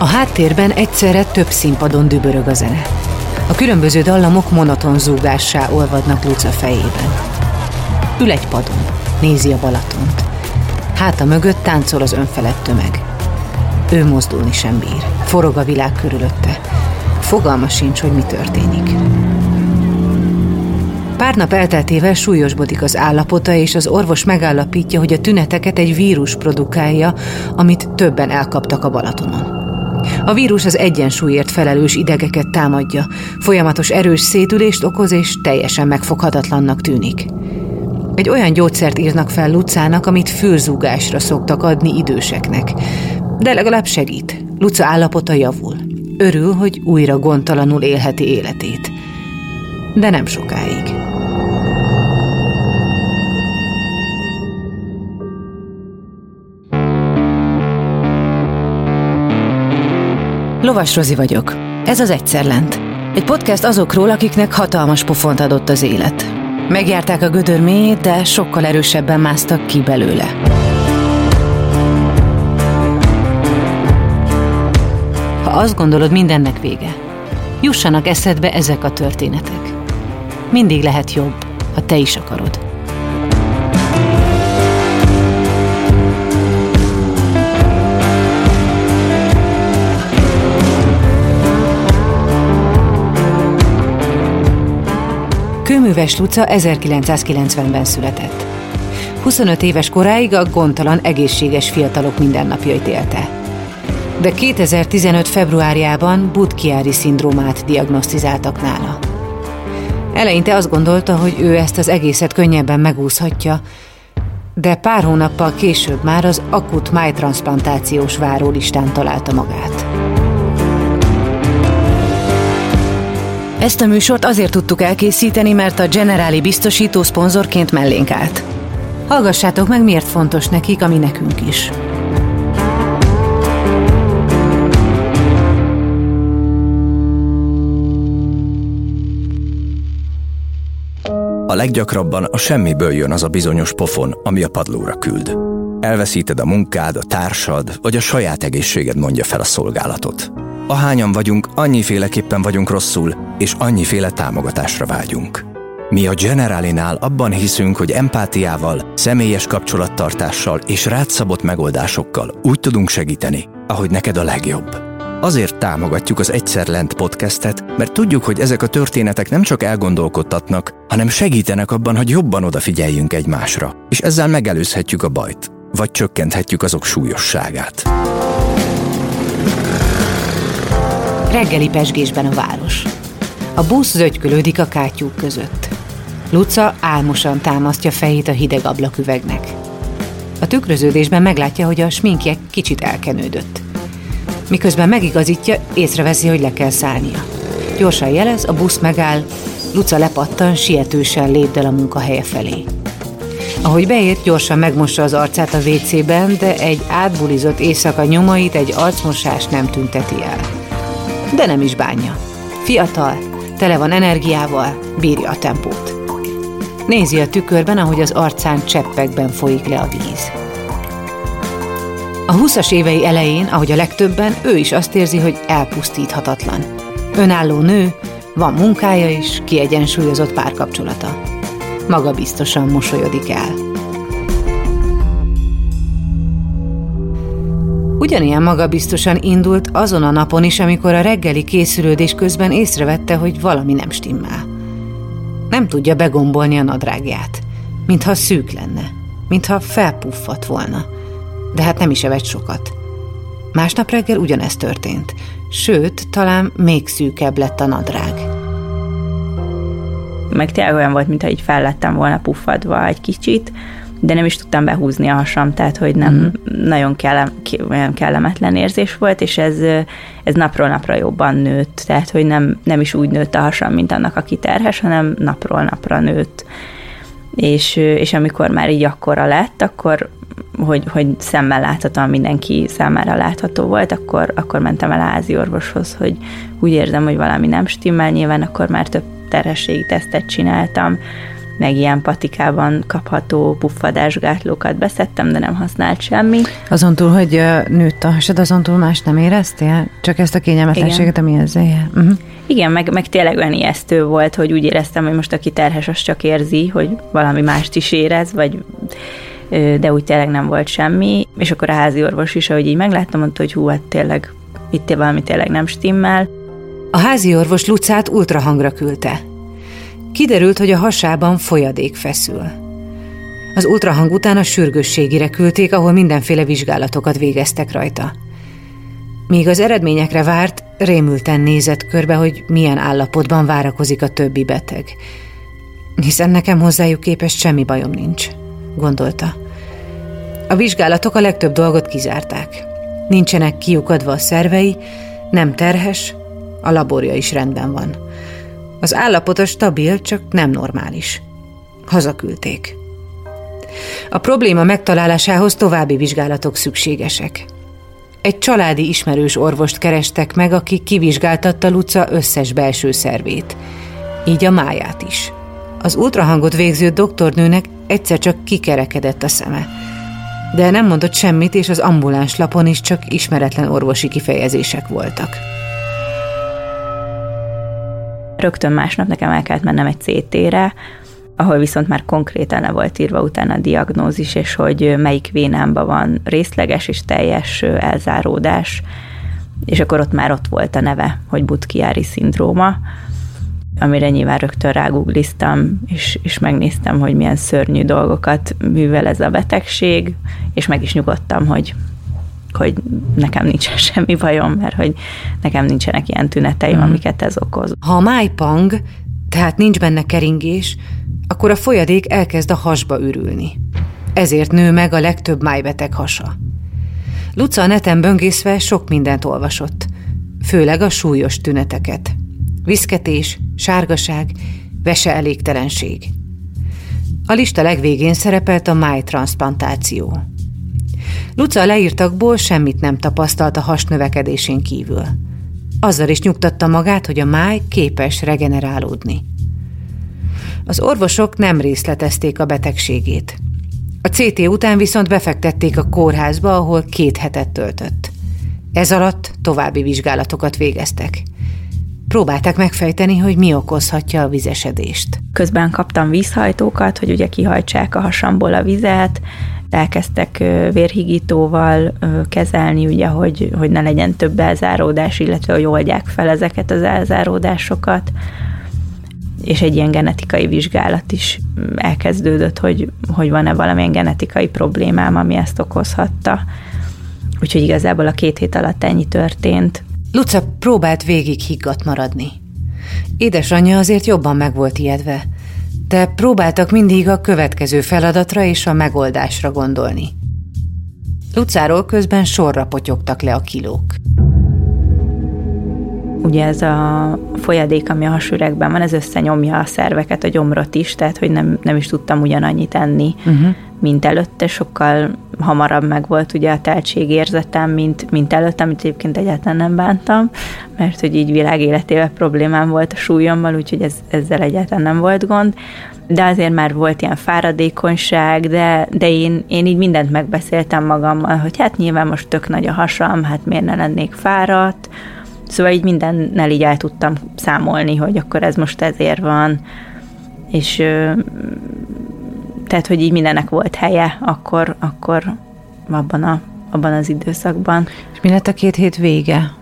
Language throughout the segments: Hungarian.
A háttérben egyszerre több színpadon dübörög a zene. A különböző dallamok monoton zúgássá olvadnak Luca fejében. Ül egy padon, nézi a Balatont. Háta mögött táncol az önfelett tömeg. Ő mozdulni sem bír. Forog a világ körülötte. Fogalma sincs, hogy mi történik. Pár nap elteltével súlyosbodik az állapota, és az orvos megállapítja, hogy a tüneteket egy vírus produkálja, amit többen elkaptak a Balatonon. A vírus az egyensúlyért felelős idegeket támadja, folyamatos erős szétülést okoz, és teljesen megfoghatatlannak tűnik. Egy olyan gyógyszert írnak fel Lucának, amit fülzúgásra szoktak adni időseknek. De legalább segít. Luca állapota javul. Örül, hogy újra gondtalanul élheti életét. De nem sokáig. Lovas Rozi vagyok. Ez az Egyszer Lent. Egy podcast azokról, akiknek hatalmas pofont adott az élet. Megjárták a gödör mélyét, de sokkal erősebben másztak ki belőle. Ha azt gondolod, mindennek vége, jussanak eszedbe ezek a történetek. Mindig lehet jobb, ha te is akarod. Kőműves Luca 1990-ben született. 25 éves koráig a gondtalan egészséges fiatalok mindennapjait élte. De 2015. februárjában Budkiári szindrómát diagnosztizáltak nála. Eleinte azt gondolta, hogy ő ezt az egészet könnyebben megúszhatja, de pár hónappal később már az akut májtransplantációs várólistán találta magát. Ezt a műsort azért tudtuk elkészíteni, mert a Generáli biztosító szponzorként mellénk állt. Hallgassátok meg, miért fontos nekik, ami nekünk is. A leggyakrabban a semmiből jön az a bizonyos pofon, ami a padlóra küld. Elveszíted a munkád, a társad, vagy a saját egészséged mondja fel a szolgálatot. Ahányan vagyunk, annyiféleképpen vagyunk rosszul, és annyiféle támogatásra vágyunk. Mi a Generalinál abban hiszünk, hogy empátiával, személyes kapcsolattartással és rátszabott megoldásokkal úgy tudunk segíteni, ahogy neked a legjobb. Azért támogatjuk az Egyszer Lent podcastet, mert tudjuk, hogy ezek a történetek nem csak elgondolkodtatnak, hanem segítenek abban, hogy jobban odafigyeljünk egymásra, és ezzel megelőzhetjük a bajt, vagy csökkenthetjük azok súlyosságát. Reggeli pesgésben a város. A busz zögykölődik a kátyúk között. Luca álmosan támasztja fejét a hideg ablaküvegnek. A tükröződésben meglátja, hogy a sminkje kicsit elkenődött. Miközben megigazítja, észreveszi, hogy le kell szállnia. Gyorsan jelez, a busz megáll, Luca lepattan, sietősen lépdel a munkahelye felé. Ahogy beért, gyorsan megmossa az arcát a WC-ben, de egy átbulizott éjszaka nyomait egy arcmosás nem tünteti el. De nem is bánja. Fiatal, tele van energiával, bírja a tempót. Nézi a tükörben, ahogy az arcán cseppekben folyik le a víz. A 20 évei elején, ahogy a legtöbben, ő is azt érzi, hogy elpusztíthatatlan. Önálló nő, van munkája is, kiegyensúlyozott párkapcsolata. Maga biztosan mosolyodik el. Ugyanilyen magabiztosan indult azon a napon is, amikor a reggeli készülődés közben észrevette, hogy valami nem stimmel. Nem tudja begombolni a nadrágját, mintha szűk lenne, mintha felpuffat volna. De hát nem is evett sokat. Másnap reggel ugyanezt történt, sőt, talán még szűkebb lett a nadrág. Meg tényleg olyan volt, mintha így fellettem volna puffadva egy kicsit, de nem is tudtam behúzni a hasam, tehát hogy nem uh-huh. nagyon kellem, olyan kellemetlen érzés volt, és ez, ez napról napra jobban nőtt, tehát hogy nem, nem is úgy nőtt a hasam, mint annak, aki terhes, hanem napról napra nőtt. És, és amikor már így akkora lett, akkor hogy, hogy szemmel láthatóan mindenki számára látható volt, akkor, akkor mentem el házi orvoshoz, hogy úgy érzem, hogy valami nem stimmel, nyilván akkor már több terhességi tesztet csináltam, meg ilyen patikában kapható puffadásgátlókat beszedtem, de nem használt semmi. Azon túl, hogy nőtt a hasad, azon túl más nem éreztél? Csak ezt a kényelmetlenséget, ami ezzel jár? Uh-huh. Igen, meg, meg tényleg olyan ijesztő volt, hogy úgy éreztem, hogy most aki terhes, az csak érzi, hogy valami mást is érez, vagy de úgy tényleg nem volt semmi, és akkor a házi orvos is, ahogy így megláttam, mondta, hogy hú, hát tényleg itt valami tényleg nem stimmel. A házi orvos Lucát ultrahangra küldte. Kiderült, hogy a hasában folyadék feszül. Az ultrahang után a sürgősségire küldték, ahol mindenféle vizsgálatokat végeztek rajta. Míg az eredményekre várt, rémülten nézett körbe, hogy milyen állapotban várakozik a többi beteg. Hiszen nekem hozzájuk képest semmi bajom nincs, gondolta. A vizsgálatok a legtöbb dolgot kizárták. Nincsenek kiukadva a szervei, nem terhes, a laborja is rendben van. Az állapota stabil, csak nem normális. Hazaküldték. A probléma megtalálásához további vizsgálatok szükségesek. Egy családi ismerős orvost kerestek meg, aki kivizsgáltatta Luca összes belső szervét, így a máját is. Az ultrahangot végző doktornőnek egyszer csak kikerekedett a szeme, de nem mondott semmit, és az ambuláns lapon is csak ismeretlen orvosi kifejezések voltak. Rögtön másnap nekem el kellett mennem egy CT-re, ahol viszont már konkrétan le volt írva utána a diagnózis, és hogy melyik vénámban van részleges és teljes elzáródás, és akkor ott már ott volt a neve, hogy Butkiári szindróma, amire nyilván rögtön rágugliztam, és, és megnéztem, hogy milyen szörnyű dolgokat művel ez a betegség, és meg is nyugodtam, hogy hogy nekem nincsen semmi bajom, mert hogy nekem nincsenek ilyen tüneteim, mm. amiket ez okoz. Ha a májpang, tehát nincs benne keringés, akkor a folyadék elkezd a hasba ürülni. Ezért nő meg a legtöbb májbeteg hasa. Luca a neten böngészve sok mindent olvasott, főleg a súlyos tüneteket. Viszketés, sárgaság, vese elégtelenség. A lista legvégén szerepelt a májtransplantáció. Luca a leírtakból semmit nem tapasztalt a has növekedésén kívül. Azzal is nyugtatta magát, hogy a máj képes regenerálódni. Az orvosok nem részletezték a betegségét. A CT után viszont befektették a kórházba, ahol két hetet töltött. Ez alatt további vizsgálatokat végeztek. Próbálták megfejteni, hogy mi okozhatja a vizesedést. Közben kaptam vízhajtókat, hogy ugye kihajtsák a hasamból a vizet, elkezdtek vérhigítóval kezelni, ugye, hogy, hogy ne legyen több elzáródás, illetve hogy oldják fel ezeket az elzáródásokat és egy ilyen genetikai vizsgálat is elkezdődött, hogy, hogy van-e valamilyen genetikai problémám, ami ezt okozhatta. Úgyhogy igazából a két hét alatt ennyi történt. Luca próbált végig higgadt maradni. Édesanyja azért jobban meg volt ijedve, de próbáltak mindig a következő feladatra és a megoldásra gondolni. Lucáról közben sorra potyogtak le a kilók. Ugye ez a folyadék, ami a hasüregben van, ez összenyomja a szerveket, a gyomrot is, tehát hogy nem, nem is tudtam ugyanannyit enni, uh-huh. mint előtte, sokkal hamarabb meg volt ugye a teltségérzetem, mint, mint előtte, amit egyébként egyáltalán nem bántam, mert hogy így világ életével problémám volt a súlyommal, úgyhogy ez, ezzel egyáltalán nem volt gond, de azért már volt ilyen fáradékonyság, de, de én, én így mindent megbeszéltem magammal, hogy hát nyilván most tök nagy a hasam, hát miért ne lennék fáradt, Szóval így mindennel így el tudtam számolni, hogy akkor ez most ezért van, és tehát, hogy így mindennek volt helye akkor, akkor abban, a, abban az időszakban. És mi lett a két hét vége?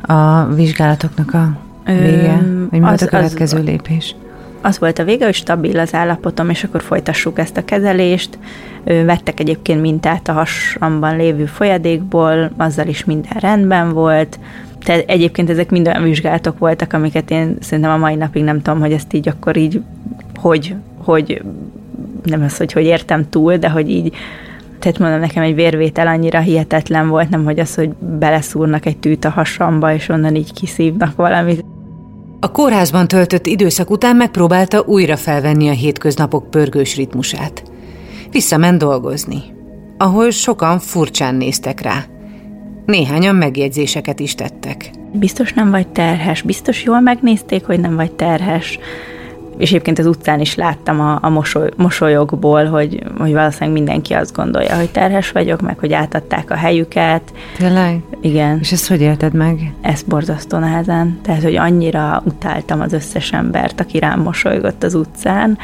A vizsgálatoknak a vége? Vagy mi az, volt a következő az, lépés? Az volt a vége, hogy stabil az állapotom, és akkor folytassuk ezt a kezelést. Vettek egyébként mintát a hasamban lévő folyadékból, azzal is minden rendben volt, tehát egyébként ezek mind olyan vizsgálatok voltak, amiket én szerintem a mai napig nem tudom, hogy ezt így akkor így, hogy, hogy nem az, hogy hogy értem túl, de hogy így tehát mondom, nekem egy vérvétel annyira hihetetlen volt, nem hogy az, hogy beleszúrnak egy tűt a hasamba, és onnan így kiszívnak valamit. A kórházban töltött időszak után megpróbálta újra felvenni a hétköznapok pörgős ritmusát. Visszament dolgozni, ahol sokan furcsán néztek rá. Néhányan megjegyzéseket is tettek. Biztos nem vagy terhes, biztos jól megnézték, hogy nem vagy terhes. És egyébként az utcán is láttam a, a mosoly, mosolyokból, hogy, hogy valószínűleg mindenki azt gondolja, hogy terhes vagyok, meg hogy átadták a helyüket. Tényleg? Igen. És ezt hogy élted meg? Ez borzasztó nehezen. Tehát, hogy annyira utáltam az összes embert, aki rám mosolygott az utcán,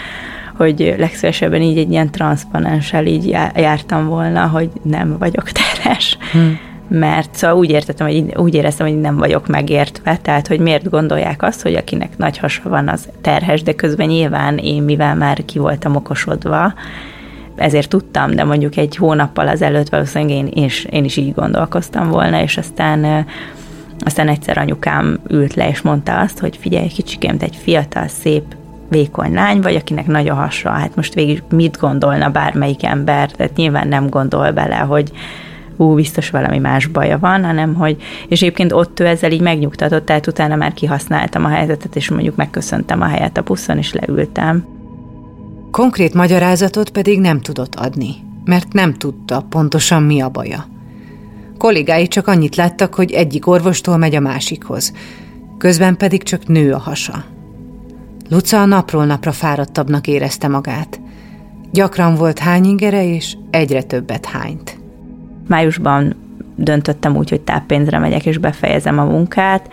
hogy legszívesebben így egy ilyen transzparenssel így jártam volna, hogy nem vagyok terhes. Hmm mert szóval úgy, értettem, hogy úgy éreztem, hogy nem vagyok megértve, tehát hogy miért gondolják azt, hogy akinek nagy hasa van, az terhes, de közben nyilván én, mivel már ki voltam okosodva, ezért tudtam, de mondjuk egy hónappal az előtt valószínűleg én, én, is, én is így gondolkoztam volna, és aztán aztán egyszer anyukám ült le, és mondta azt, hogy figyelj, kicsikém, te egy fiatal, szép, vékony lány vagy, akinek nagy a hasa, hát most végig mit gondolna bármelyik ember, tehát nyilván nem gondol bele, hogy ú, biztos valami más baja van, hanem hogy, és egyébként ott ő ezzel így megnyugtatott, tehát utána már kihasználtam a helyzetet, és mondjuk megköszöntem a helyet a buszon, és leültem. Konkrét magyarázatot pedig nem tudott adni, mert nem tudta pontosan mi a baja. Kollégái csak annyit láttak, hogy egyik orvostól megy a másikhoz, közben pedig csak nő a hasa. Luca napról napra fáradtabbnak érezte magát. Gyakran volt hányingere, és egyre többet hányt. Májusban döntöttem úgy, hogy táppénzre megyek és befejezem a munkát,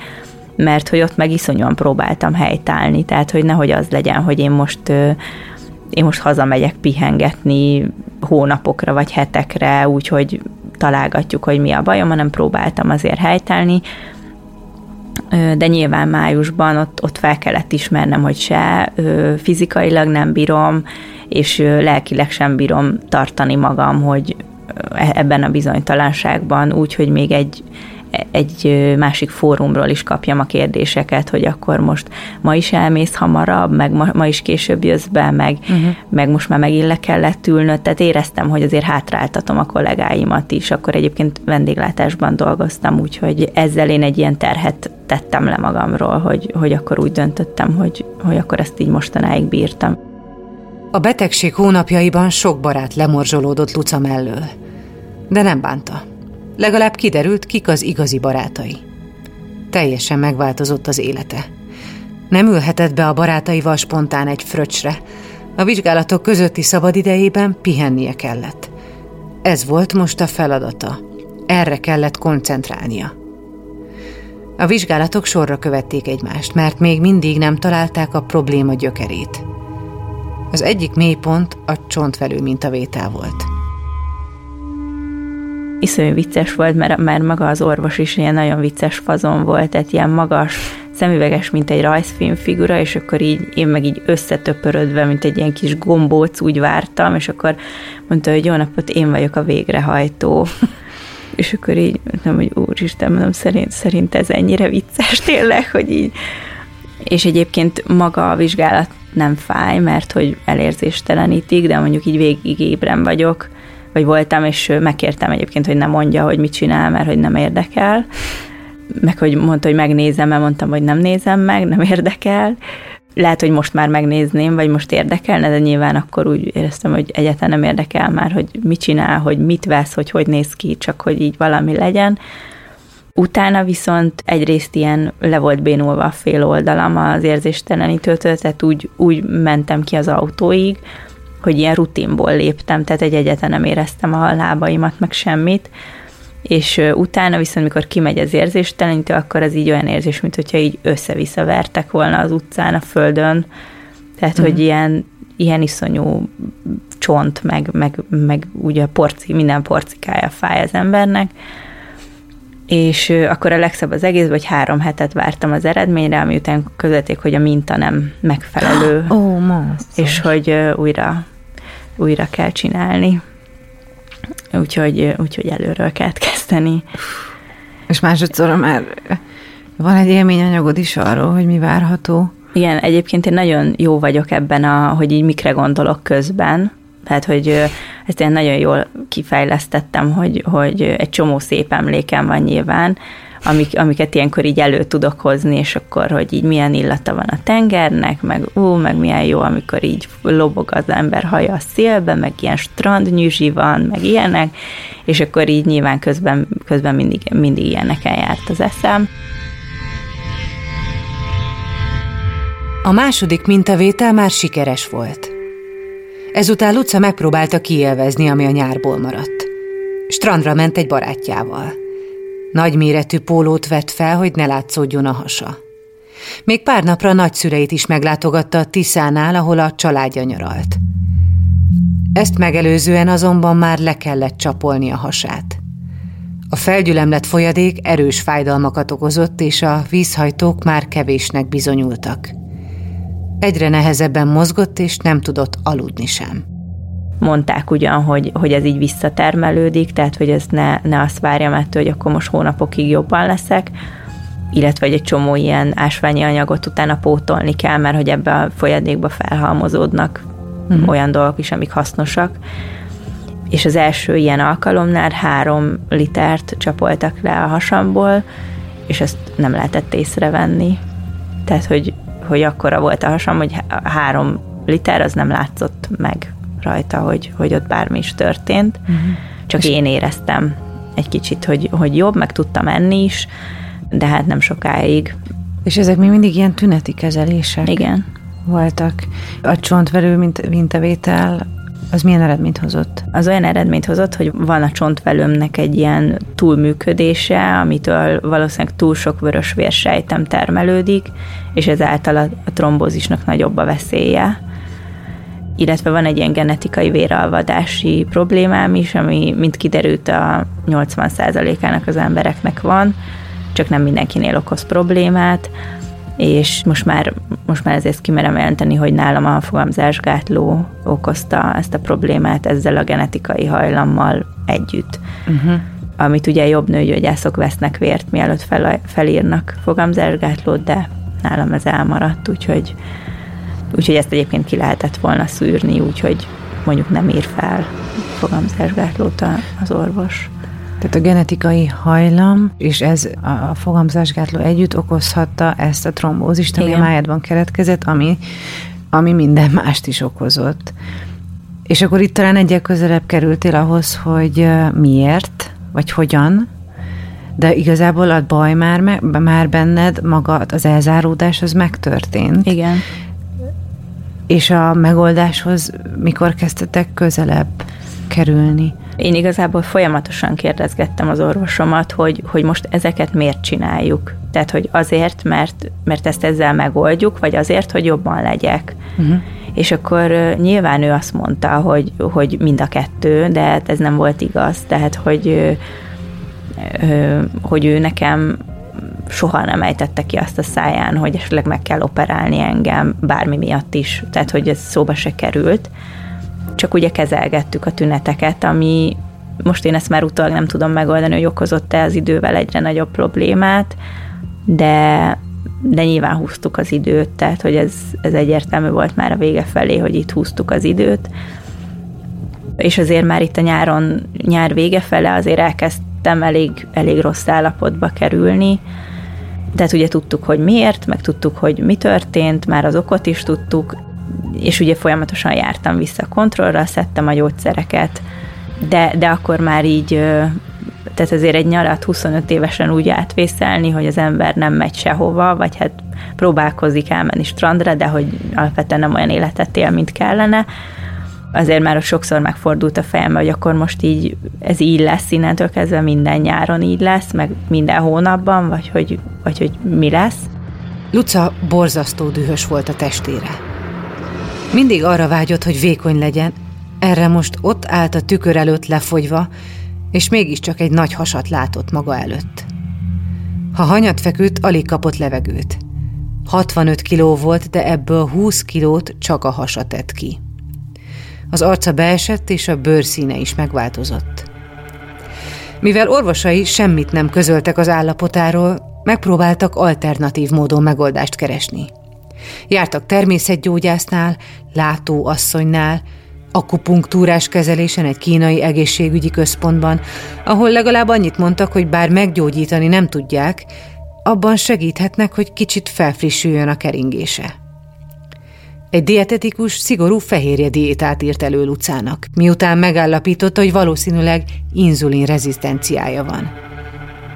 mert hogy ott meg iszonyúan próbáltam helytállni, tehát hogy nehogy az legyen, hogy én most én most hazamegyek pihengetni hónapokra vagy hetekre, úgyhogy találgatjuk, hogy mi a bajom, hanem próbáltam azért helytállni, de nyilván májusban ott, ott fel kellett ismernem, hogy se fizikailag nem bírom, és lelkileg sem bírom tartani magam, hogy ebben a bizonytalanságban, úgyhogy még egy, egy másik fórumról is kapjam a kérdéseket, hogy akkor most ma is elmész hamarabb, meg ma, ma is később jössz be, meg, uh-huh. meg most már megint le kellett ülnöd, tehát éreztem, hogy azért hátráltatom a kollégáimat is, akkor egyébként vendéglátásban dolgoztam, úgyhogy ezzel én egy ilyen terhet tettem le magamról, hogy, hogy akkor úgy döntöttem, hogy, hogy akkor ezt így mostanáig bírtam. A betegség hónapjaiban sok barát lemorzsolódott Luca mellől, de nem bánta. Legalább kiderült, kik az igazi barátai. Teljesen megváltozott az élete. Nem ülhetett be a barátaival spontán egy fröccsre. A vizsgálatok közötti szabadidejében pihennie kellett. Ez volt most a feladata. Erre kellett koncentrálnia. A vizsgálatok sorra követték egymást, mert még mindig nem találták a probléma gyökerét. Az egyik mélypont a csontvelő mintavétel volt. Iszonyú vicces volt, mert, mert maga az orvos is ilyen nagyon vicces fazon volt, tehát ilyen magas, szemüveges, mint egy rajzfilm figura, és akkor így én meg így összetöpörödve, mint egy ilyen kis gombóc úgy vártam, és akkor mondta, hogy jó napot, én vagyok a végrehajtó. és akkor így mondtam, hogy úristen, mondom, szerint, szerint ez ennyire vicces tényleg, hogy így és egyébként maga a vizsgálat nem fáj, mert hogy elérzéstelenítik, de mondjuk így végig ébren vagyok, vagy voltam, és megkértem egyébként, hogy nem mondja, hogy mit csinál, mert hogy nem érdekel. Meg hogy mondta, hogy megnézem, mert mondtam, hogy nem nézem meg, nem érdekel. Lehet, hogy most már megnézném, vagy most érdekelne, de nyilván akkor úgy éreztem, hogy egyáltalán nem érdekel már, hogy mit csinál, hogy mit vesz, hogy hogy néz ki, csak hogy így valami legyen. Utána viszont egyrészt ilyen le volt bénulva a fél oldalam az érzéstelenítőtől, tehát úgy, úgy mentem ki az autóig, hogy ilyen rutinból léptem, tehát egy egyetlen nem éreztem a lábaimat, meg semmit, és utána viszont, mikor kimegy az érzéstelenítő, akkor az így olyan érzés, mint hogyha így össze-vissza vertek volna az utcán, a földön, tehát, uh-huh. hogy mhm. ilyen, ilyen iszonyú csont, meg, meg, meg ugye porci, minden porcikája fáj az embernek, és akkor a legszebb az egész, hogy három hetet vártam az eredményre, ami után közötték, hogy a minta nem megfelelő. Ó, oh, És hogy újra, újra kell csinálni. Úgyhogy, úgyhogy előről kellett kezdeni. És másodszor már van egy élményanyagod is arról, hogy mi várható? Igen, egyébként én nagyon jó vagyok ebben, a, hogy így mikre gondolok közben, tehát, hogy ezt én nagyon jól kifejlesztettem, hogy, hogy egy csomó szép emlékem van nyilván, amik, amiket ilyenkor így elő tudok hozni, és akkor, hogy így milyen illata van a tengernek, meg ú, meg milyen jó, amikor így lobog az ember haja a szélbe, meg ilyen strandnyüzsi van, meg ilyenek, és akkor így nyilván közben, közben mindig, mindig ilyeneken járt az eszem. A második mintavétel már sikeres volt. Ezután Luca megpróbálta kielvezni, ami a nyárból maradt. Strandra ment egy barátjával. Nagyméretű pólót vett fel, hogy ne látszódjon a hasa. Még pár napra nagyszüleit is meglátogatta a Tiszánál, ahol a családja nyaralt. Ezt megelőzően azonban már le kellett csapolni a hasát. A felgyülemlett folyadék erős fájdalmakat okozott, és a vízhajtók már kevésnek bizonyultak. Egyre nehezebben mozgott, és nem tudott aludni sem. Mondták ugyan, hogy, hogy ez így visszatermelődik, tehát hogy ez ne, ne azt várjam ettől, hogy akkor most hónapokig jobban leszek, illetve egy csomó ilyen ásványi anyagot utána pótolni kell, mert hogy ebbe a folyadékba felhalmozódnak uh-huh. olyan dolgok is, amik hasznosak. És az első ilyen alkalomnál három litert csapoltak le a hasamból, és ezt nem lehetett észrevenni. Tehát, hogy, hogy akkora volt a hasam, hogy három liter az nem látszott meg rajta, hogy, hogy ott bármi is történt. Uh-huh. Csak és én éreztem egy kicsit, hogy, hogy jobb, meg tudtam enni is, de hát nem sokáig. És ezek még mindig ilyen tüneti kezelések? Igen. Voltak. A csontverő mint mintavétel az milyen eredményt hozott? Az olyan eredményt hozott, hogy van a csontvelőmnek egy ilyen túlműködése, amitől valószínűleg túl sok vörös vérsejtem termelődik, és ezáltal a trombózisnak nagyobb a veszélye. Illetve van egy ilyen genetikai véralvadási problémám is, ami, mint kiderült, a 80%-ának az embereknek van, csak nem mindenkinél okoz problémát, és most már, most már ezért kimerem jelenteni, hogy nálam a fogamzásgátló okozta ezt a problémát ezzel a genetikai hajlammal együtt. Uh-huh. Amit ugye jobb nőgyógyászok vesznek vért, mielőtt fel, felírnak fogamzásgátlót, de nálam ez elmaradt, úgyhogy, úgyhogy ezt egyébként ki lehetett volna szűrni, úgyhogy mondjuk nem ír fel fogamzásgátlót az orvos. Tehát a genetikai hajlam, és ez a fogamzásgátló együtt okozhatta ezt a trombózist, ami Igen. a májadban keletkezett, ami, ami minden mást is okozott. És akkor itt talán egyel közelebb kerültél ahhoz, hogy miért, vagy hogyan, de igazából a baj már, már benned, maga az elzáródás az megtörtént. Igen. És a megoldáshoz mikor kezdtetek közelebb kerülni? Én igazából folyamatosan kérdezgettem az orvosomat, hogy, hogy most ezeket miért csináljuk. Tehát, hogy azért, mert, mert ezt ezzel megoldjuk, vagy azért, hogy jobban legyek. Uh-huh. És akkor nyilván ő azt mondta, hogy, hogy mind a kettő, de hát ez nem volt igaz. Tehát, hogy, hogy ő nekem soha nem ejtette ki azt a száján, hogy esetleg meg kell operálni engem bármi miatt is. Tehát, hogy ez szóba se került csak ugye kezelgettük a tüneteket, ami most én ezt már utólag nem tudom megoldani, hogy okozott-e az idővel egyre nagyobb problémát, de, de nyilván húztuk az időt, tehát hogy ez, ez egyértelmű volt már a vége felé, hogy itt húztuk az időt. És azért már itt a nyáron, nyár vége fele azért elkezdtem elég, elég rossz állapotba kerülni, tehát ugye tudtuk, hogy miért, meg tudtuk, hogy mi történt, már az okot is tudtuk, és ugye folyamatosan jártam vissza a kontrollra, szedtem a gyógyszereket, de, de akkor már így, tehát azért egy nyarat 25 évesen úgy átvészelni, hogy az ember nem megy sehova, vagy hát próbálkozik elmenni strandra, de hogy alapvetően nem olyan életet él, mint kellene, azért már sokszor megfordult a fejem, hogy akkor most így ez így lesz, innentől kezdve minden nyáron így lesz, meg minden hónapban, vagy hogy, vagy hogy mi lesz. Luca borzasztó dühös volt a testére. Mindig arra vágyott, hogy vékony legyen, erre most ott állt a tükör előtt lefogyva, és mégiscsak egy nagy hasat látott maga előtt. Ha hanyat feküdt, alig kapott levegőt. 65 kiló volt, de ebből 20 kilót csak a hasa tett ki. Az arca beesett, és a bőrszíne is megváltozott. Mivel orvosai semmit nem közöltek az állapotáról, megpróbáltak alternatív módon megoldást keresni. Jártak természetgyógyásznál, látóasszonynál, akupunktúrás kezelésen egy kínai egészségügyi központban, ahol legalább annyit mondtak, hogy bár meggyógyítani nem tudják, abban segíthetnek, hogy kicsit felfrissüljön a keringése. Egy dietetikus szigorú fehérje diétát írt elő Lucának, miután megállapította, hogy valószínűleg inzulin rezisztenciája van.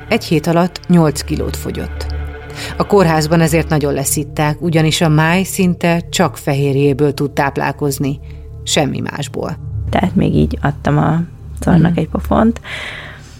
Egy hét alatt 8 kilót fogyott. A kórházban ezért nagyon leszitták, ugyanis a máj szinte csak fehérjéből tud táplálkozni, semmi másból. Tehát még így adtam a szarnak mm. egy pofont.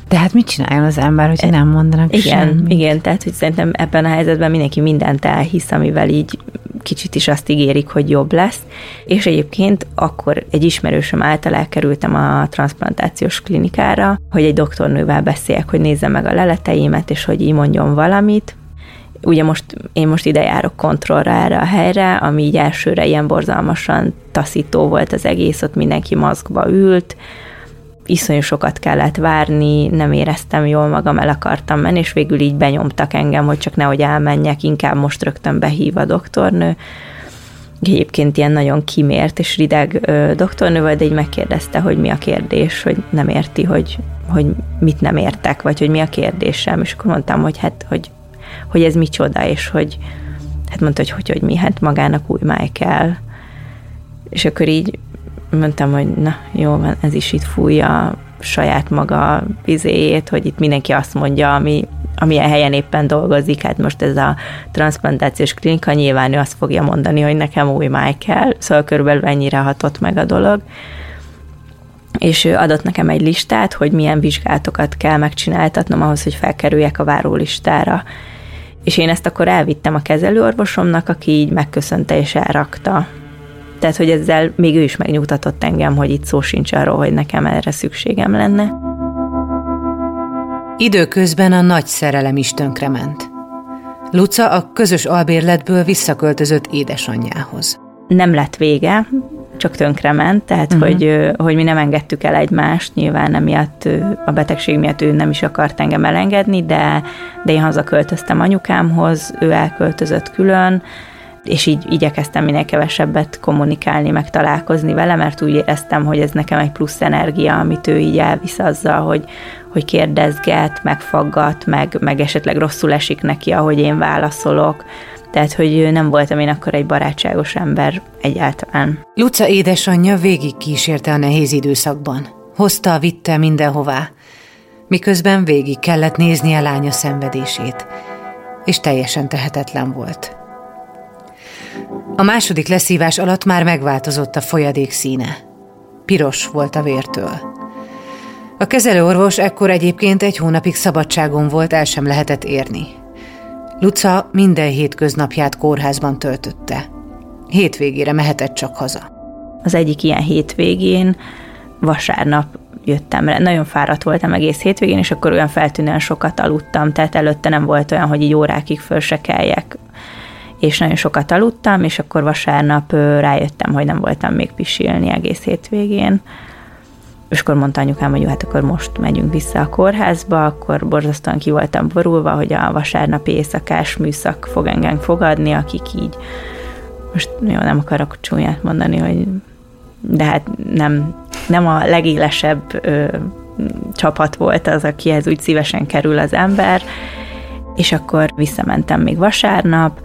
De hát mit csináljon az ember, hogyha nem mondanak Igen, semmit? igen, tehát hogy szerintem ebben a helyzetben mindenki mindent elhisz, amivel így kicsit is azt ígérik, hogy jobb lesz. És egyébként akkor egy ismerősöm által elkerültem a transplantációs klinikára, hogy egy doktornővel beszéljek, hogy nézze meg a leleteimet, és hogy így mondjon valamit. Ugye most, én most ide járok kontrollra erre a helyre, ami így elsőre ilyen borzalmasan taszító volt az egész, ott mindenki maszkba ült, iszonyú sokat kellett várni, nem éreztem jól magam, el akartam menni, és végül így benyomtak engem, hogy csak nehogy elmenjek, inkább most rögtön behív a doktornő. Egyébként ilyen nagyon kimért és rideg ö, doktornő volt, de így megkérdezte, hogy mi a kérdés, hogy nem érti, hogy, hogy mit nem értek, vagy hogy mi a kérdésem, és akkor mondtam, hogy hát, hogy, hogy ez micsoda, és hogy hát mondta, hogy hogy, hogy mi, hát magának új máj kell. És akkor így mondtam, hogy na jó van, ez is itt fújja saját maga vizéjét, hogy itt mindenki azt mondja, ami, amilyen helyen éppen dolgozik, hát most ez a transplantációs klinika, nyilván ő azt fogja mondani, hogy nekem új máj kell, szóval körülbelül ennyire hatott meg a dolog. És ő adott nekem egy listát, hogy milyen vizsgálatokat kell megcsináltatnom ahhoz, hogy felkerüljek a várólistára. És én ezt akkor elvittem a kezelőorvosomnak, aki így megköszönte és elrakta tehát, hogy ezzel még ő is megnyugtatott engem, hogy itt szó sincs arról, hogy nekem erre szükségem lenne. Időközben a nagy szerelem is tönkrement. Luca a közös albérletből visszaköltözött édesanyjához. Nem lett vége, csak tönkrement, tehát uh-huh. hogy, hogy mi nem engedtük el egymást, nyilván emiatt a betegség miatt ő nem is akart engem elengedni, de, de én hazaköltöztem anyukámhoz, ő elköltözött külön, és így igyekeztem minél kevesebbet kommunikálni, meg találkozni vele, mert úgy éreztem, hogy ez nekem egy plusz energia, amit ő így elvisz azzal, hogy, hogy kérdezget, megfaggat, meg, meg esetleg rosszul esik neki, ahogy én válaszolok. Tehát, hogy nem voltam én akkor egy barátságos ember egyáltalán. Luca édesanyja végig kísérte a nehéz időszakban. Hozta, vitte mindenhová. Miközben végig kellett nézni a lánya szenvedését, és teljesen tehetetlen volt. A második leszívás alatt már megváltozott a folyadék színe. Piros volt a vértől. A kezelőorvos ekkor egyébként egy hónapig szabadságon volt, el sem lehetett érni. Luca minden hétköznapját kórházban töltötte. Hétvégére mehetett csak haza. Az egyik ilyen hétvégén vasárnap jöttem rá. Nagyon fáradt voltam egész hétvégén, és akkor olyan feltűnően sokat aludtam, tehát előtte nem volt olyan, hogy így órákig föl se keljek és nagyon sokat aludtam, és akkor vasárnap rájöttem, hogy nem voltam még pisilni egész hétvégén. És akkor mondta anyukám, hogy jó, hát akkor most megyünk vissza a kórházba, akkor borzasztóan ki voltam borulva, hogy a vasárnapi éjszakás műszak fog engem fogadni, akik így, most jó, nem akarok csúnyát mondani, hogy de hát nem, nem a legélesebb ö, csapat volt az, akihez úgy szívesen kerül az ember, és akkor visszamentem még vasárnap,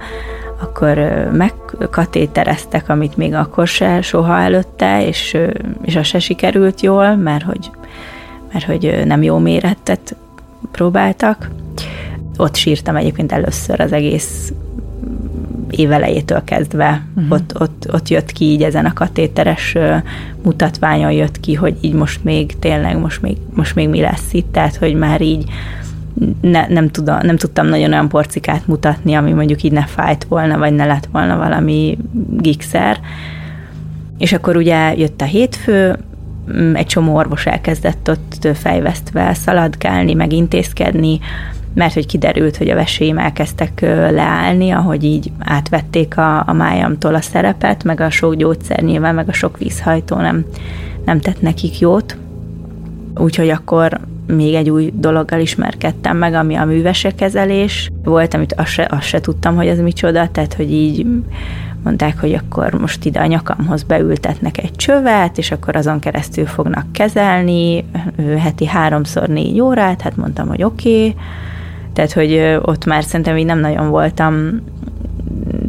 akkor megkatétereztek, amit még akkor se soha előtte, és, és az se sikerült jól, mert hogy, mert hogy nem jó méretet próbáltak. Ott sírtam egyébként először az egész évelejétől kezdve. Uh-huh. Ott, ott, ott jött ki így ezen a katéteres mutatványon jött ki, hogy így most még tényleg, most még, most még mi lesz itt, tehát hogy már így ne, nem, tudom, nem tudtam nagyon olyan porcikát mutatni, ami mondjuk így ne fájt volna, vagy ne lett volna valami gigszer. És akkor ugye jött a hétfő, mm, egy csomó orvos elkezdett ott fejvesztve szaladgálni, meg intézkedni, mert hogy kiderült, hogy a veséim elkezdtek leállni, ahogy így átvették a, a májamtól a szerepet, meg a sok gyógyszer nyilván, meg a sok vízhajtó nem, nem tett nekik jót. Úgyhogy akkor még egy új dologgal ismerkedtem meg, ami a művesekezelés volt, amit azt se, azt se tudtam, hogy ez micsoda, tehát hogy így mondták, hogy akkor most ide a nyakamhoz beültetnek egy csövet, és akkor azon keresztül fognak kezelni heti háromszor négy órát, hát mondtam, hogy oké, okay. tehát hogy ott már szerintem így nem nagyon voltam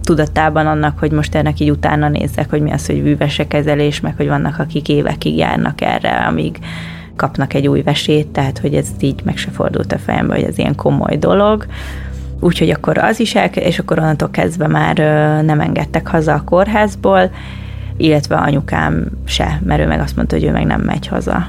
tudatában annak, hogy most ennek így utána nézzek, hogy mi az, hogy művesekezelés, meg hogy vannak, akik évekig járnak erre, amíg kapnak egy új vesét, tehát hogy ez így meg se fordult a fejembe, hogy ez ilyen komoly dolog. úgyhogy akkor az is el, és akkor onnantól kezdve már nem engedtek haza a kórházból, illetve anyukám se, mert ő meg azt mondta, hogy ő meg nem megy haza.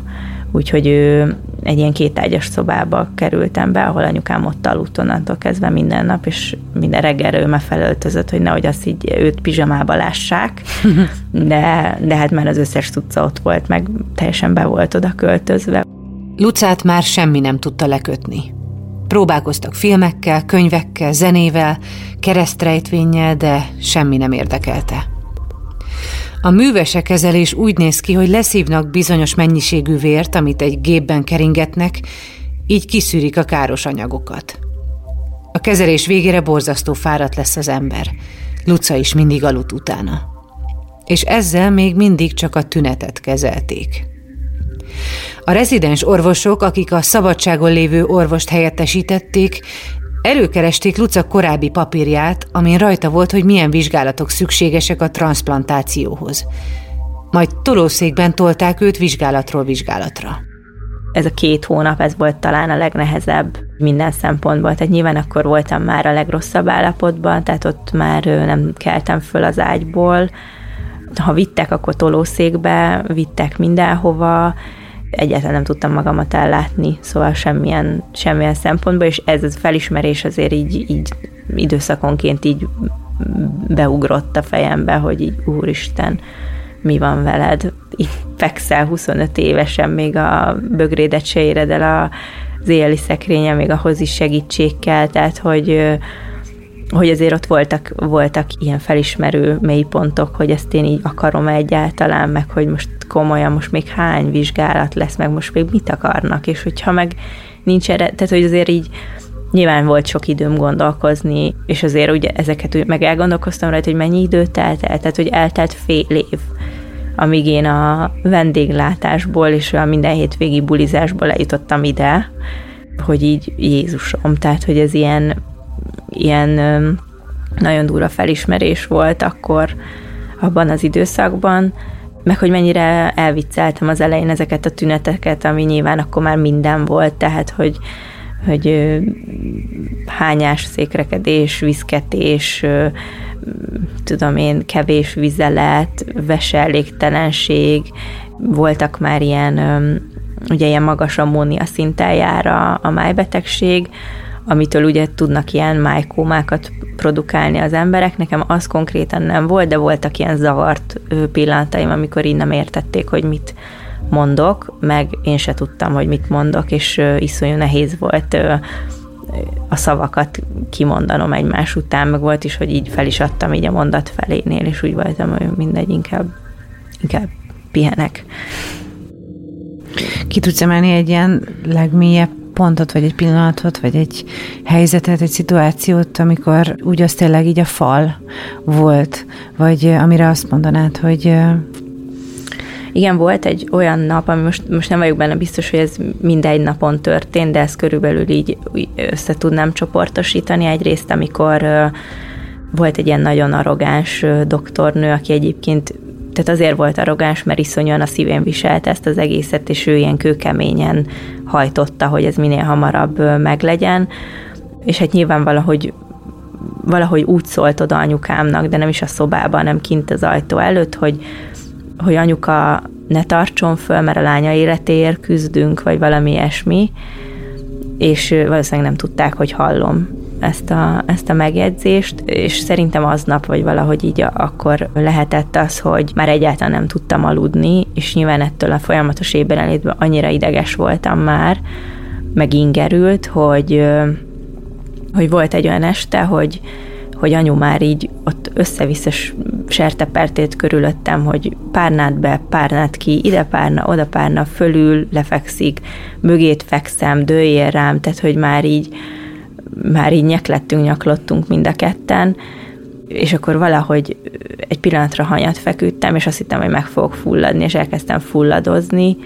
Úgyhogy ő egy ilyen kétágyas szobába kerültem be, ahol anyukám ott aludt onnantól kezdve minden nap, és minden reggelre ő felöltözött, hogy nehogy azt így őt pizsamába lássák, de, de hát már az összes tudca ott volt, meg teljesen be volt oda költözve. Lucát már semmi nem tudta lekötni. Próbálkoztak filmekkel, könyvekkel, zenével, keresztrejtvénnyel, de semmi nem érdekelte. A művese kezelés úgy néz ki, hogy leszívnak bizonyos mennyiségű vért, amit egy gépben keringetnek, így kiszűrik a káros anyagokat. A kezelés végére borzasztó fáradt lesz az ember. Luca is mindig aludt utána. És ezzel még mindig csak a tünetet kezelték. A rezidens orvosok, akik a szabadságon lévő orvost helyettesítették, Előkeresték Luca korábbi papírját, amin rajta volt, hogy milyen vizsgálatok szükségesek a transplantációhoz. Majd tolószékben tolták őt vizsgálatról vizsgálatra. Ez a két hónap, ez volt talán a legnehezebb minden szempontból. Tehát nyilván akkor voltam már a legrosszabb állapotban, tehát ott már nem keltem föl az ágyból. Ha vittek, akkor tolószékbe, vittek mindenhova, egyáltalán nem tudtam magamat ellátni, szóval semmilyen, semmilyen szempontból, és ez a felismerés azért így, így időszakonként így beugrott a fejembe, hogy így úristen, mi van veled? Így fekszel 25 évesen, még a bögrédet se éred el az éjjeli szekrénye, még ahhoz is segítség kell, tehát hogy hogy azért ott voltak, voltak ilyen felismerő mélypontok, hogy ezt én így akarom egyáltalán, meg hogy most komolyan, most még hány vizsgálat lesz, meg most még mit akarnak, és hogyha meg nincs erre, tehát hogy azért így nyilván volt sok időm gondolkozni, és azért ugye ezeket úgy meg elgondolkoztam rajta, hogy mennyi idő telt el, tehát hogy eltelt fél év, amíg én a vendéglátásból és a minden hétvégi bulizásból eljutottam ide, hogy így Jézusom, tehát hogy ez ilyen ilyen nagyon durva felismerés volt akkor abban az időszakban, meg hogy mennyire elvicceltem az elején ezeket a tüneteket, ami nyilván akkor már minden volt, tehát hogy, hogy hányás, székrekedés, viszketés, tudom én, kevés vizelet, veselégtelenség, voltak már ilyen, ugye ilyen magas ammónia szinten jár a, a májbetegség, amitől ugye tudnak ilyen májkómákat produkálni az emberek. Nekem az konkrétan nem volt, de voltak ilyen zavart pillanataim, amikor így nem értették, hogy mit mondok, meg én se tudtam, hogy mit mondok, és iszonyú nehéz volt a szavakat kimondanom egymás után, meg volt is, hogy így fel is adtam így a mondat felénél, és úgy voltam, hogy mindegy, inkább, inkább pihenek. Ki tudsz emelni egy ilyen legmélyebb pontot, vagy egy pillanatot, vagy egy helyzetet, egy szituációt, amikor úgy az tényleg így a fal volt, vagy amire azt mondanád, hogy igen, volt egy olyan nap, ami most, most nem vagyok benne biztos, hogy ez mindegy napon történt, de ezt körülbelül így össze tudnám csoportosítani. Egyrészt, amikor volt egy ilyen nagyon arrogáns doktornő, aki egyébként tehát azért volt arrogáns, mert iszonyúan a szívén viselte ezt az egészet, és ő ilyen kőkeményen hajtotta, hogy ez minél hamarabb meglegyen, és hát nyilván valahogy valahogy úgy szólt oda anyukámnak, de nem is a szobában, hanem kint az ajtó előtt, hogy, hogy anyuka ne tartson föl, mert a lánya életéért küzdünk, vagy valami ilyesmi, és valószínűleg nem tudták, hogy hallom ezt a, ezt a megjegyzést, és szerintem aznap, vagy valahogy így akkor lehetett az, hogy már egyáltalán nem tudtam aludni, és nyilván ettől a folyamatos ébrenlétben annyira ideges voltam már, meg ingerült, hogy, hogy volt egy olyan este, hogy, hogy anyu már így ott össze-vissza sertepertét körülöttem, hogy párnát be, párnát ki, ide párna, oda párna, fölül lefekszik, mögét fekszem, dőjél rám, tehát hogy már így már így nyeklettünk, nyaklottunk mind a ketten, és akkor valahogy egy pillanatra hanyat feküdtem, és azt hittem, hogy meg fogok fulladni, és elkezdtem fulladozni,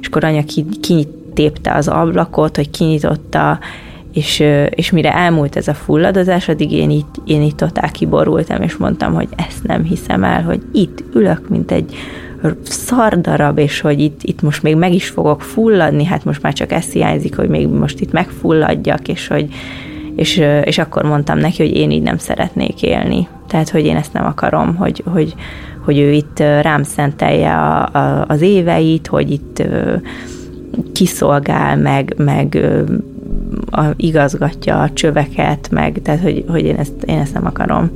és akkor anya kinyitépte az ablakot, hogy kinyitotta, és, és mire elmúlt ez a fulladozás, addig én itt, én itt totál kiborultam, és mondtam, hogy ezt nem hiszem el, hogy itt ülök, mint egy szardarab, és hogy itt, itt most még meg is fogok fulladni, hát most már csak ez hiányzik, hogy még most itt megfulladjak, és hogy és, és akkor mondtam neki, hogy én így nem szeretnék élni. Tehát, hogy én ezt nem akarom, hogy, hogy, hogy ő itt rám szentelje a, a, az éveit, hogy itt kiszolgál, meg, meg a, igazgatja a csöveket, meg, tehát, hogy, hogy én, ezt, én ezt nem akarom.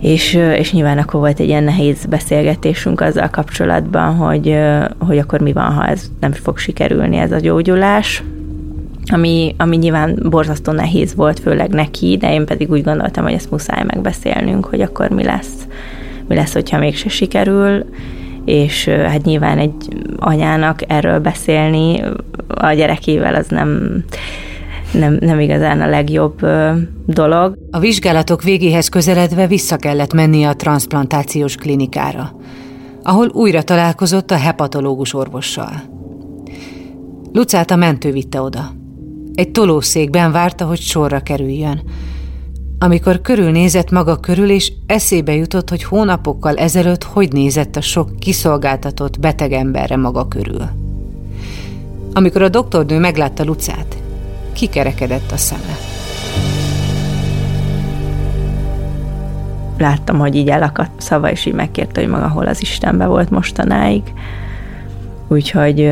És, és nyilván akkor volt egy ilyen nehéz beszélgetésünk azzal kapcsolatban, hogy, hogy akkor mi van, ha ez nem fog sikerülni, ez a gyógyulás, ami, ami nyilván borzasztó nehéz volt, főleg neki, de én pedig úgy gondoltam, hogy ezt muszáj megbeszélnünk, hogy akkor mi lesz, mi lesz, hogyha mégse sikerül, és hát nyilván egy anyának erről beszélni a gyerekével az nem, nem, nem igazán a legjobb dolog. A vizsgálatok végéhez közeledve vissza kellett mennie a transplantációs klinikára, ahol újra találkozott a hepatológus orvossal. Lucát a mentő vitte oda. Egy tolószékben várta, hogy sorra kerüljön. Amikor körülnézett maga körül, és eszébe jutott, hogy hónapokkal ezelőtt hogy nézett a sok kiszolgáltatott beteg emberre maga körül. Amikor a doktornő meglátta Lucát, kikerekedett a szeme. Láttam, hogy így elakadt szava, és így megkérte, hogy maga hol az Istenbe volt mostanáig. Úgyhogy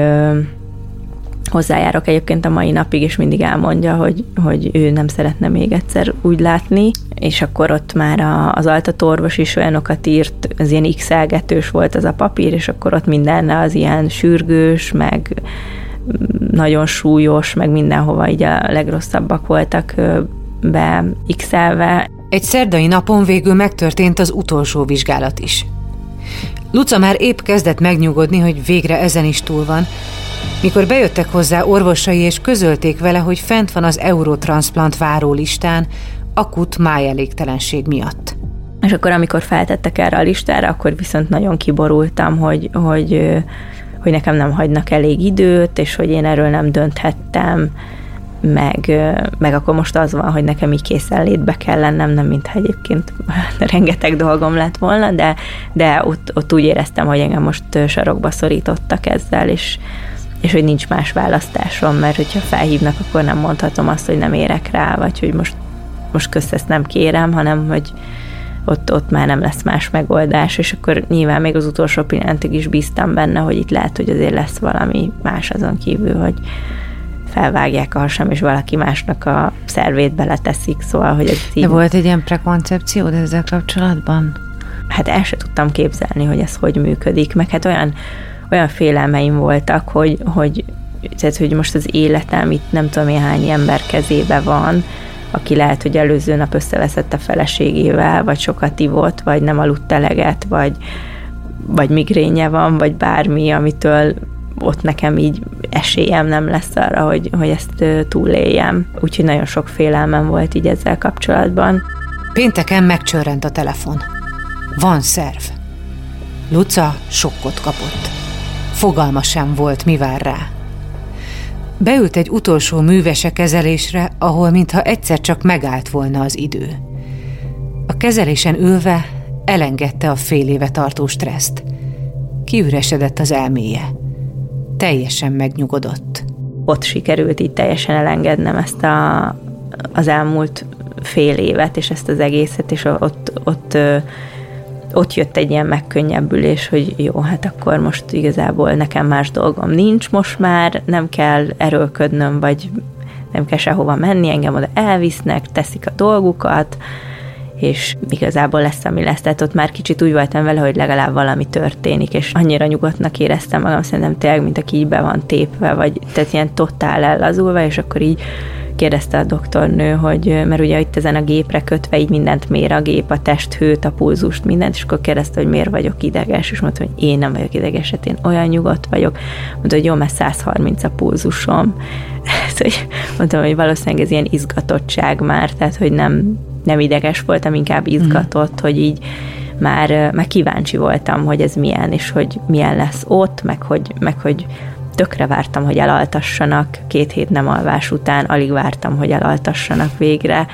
hozzájárok egyébként a mai napig, és mindig elmondja, hogy, hogy ő nem szeretne még egyszer úgy látni, és akkor ott már a, az altatorvos is olyanokat írt, az ilyen x volt az a papír, és akkor ott minden az ilyen sürgős, meg nagyon súlyos, meg mindenhova így a legrosszabbak voltak be x. Egy szerdai napon végül megtörtént az utolsó vizsgálat is. Luca már épp kezdett megnyugodni, hogy végre ezen is túl van, mikor bejöttek hozzá orvosai és közölték vele, hogy fent van az Eurotransplant várólistán, akut májelégtelenség miatt. És akkor, amikor feltettek erre a listára, akkor viszont nagyon kiborultam, hogy, hogy, hogy nekem nem hagynak elég időt, és hogy én erről nem dönthettem, meg, meg akkor most az van, hogy nekem így készenlétbe kell lennem, nem mintha egyébként rengeteg dolgom lett volna, de, de ott, ott úgy éreztem, hogy engem most sarokba szorítottak ezzel, és, és hogy nincs más választásom, mert hogyha felhívnak, akkor nem mondhatom azt, hogy nem érek rá, vagy hogy most, most közt ezt nem kérem, hanem hogy ott, ott már nem lesz más megoldás, és akkor nyilván még az utolsó pillanatig is bíztam benne, hogy itt lehet, hogy azért lesz valami más azon kívül, hogy felvágják a hasam, és valaki másnak a szervét beleteszik, szóval, hogy ez így... De volt egy ilyen prekoncepciód ezzel kapcsolatban? Hát el sem tudtam képzelni, hogy ez hogy működik, meg hát olyan olyan félelmeim voltak, hogy, hogy, tehát, hogy most az életem itt nem tudom én hány ember kezébe van, aki lehet, hogy előző nap összeveszett a feleségével, vagy sokat ivott, vagy nem aludt eleget, vagy, vagy migrénye van, vagy bármi, amitől ott nekem így esélyem nem lesz arra, hogy, hogy ezt túléljem. Úgyhogy nagyon sok félelmem volt így ezzel kapcsolatban. Pénteken megcsörrent a telefon. Van szerv. Luca sokkot kapott. Fogalma sem volt, mi vár rá. Beült egy utolsó művese kezelésre, ahol mintha egyszer csak megállt volna az idő. A kezelésen ülve elengedte a fél éve tartó stresszt. Kiüresedett az elméje. Teljesen megnyugodott. Ott sikerült így teljesen elengednem ezt a, az elmúlt fél évet, és ezt az egészet, és ott, ott ott jött egy ilyen megkönnyebbülés, hogy jó, hát akkor most igazából nekem más dolgom nincs most már, nem kell erőlködnöm, vagy nem kell sehova menni, engem oda elvisznek, teszik a dolgukat, és igazából lesz, ami lesz. Tehát ott már kicsit úgy voltam vele, hogy legalább valami történik, és annyira nyugodtnak éreztem magam, szerintem tényleg, mint aki így be van tépve, vagy tehát ilyen totál ellazulva, és akkor így kérdezte a doktornő, hogy, mert ugye itt ezen a gépre kötve így mindent mér a gép, a testhőt, a pulzust, mindent, és akkor kérdezte, hogy miért vagyok ideges, és mondta, hogy én nem vagyok ideges, hát én olyan nyugodt vagyok. Mondta, hogy jó, mert 130 a pulzusom. Mondtam, hogy valószínűleg ez ilyen izgatottság már, tehát hogy nem, nem ideges voltam, inkább izgatott, mm. hogy így már, már kíváncsi voltam, hogy ez milyen, és hogy milyen lesz ott, meg hogy, meg hogy tökre vártam, hogy elaltassanak, két hét nem alvás után alig vártam, hogy elaltassanak végre,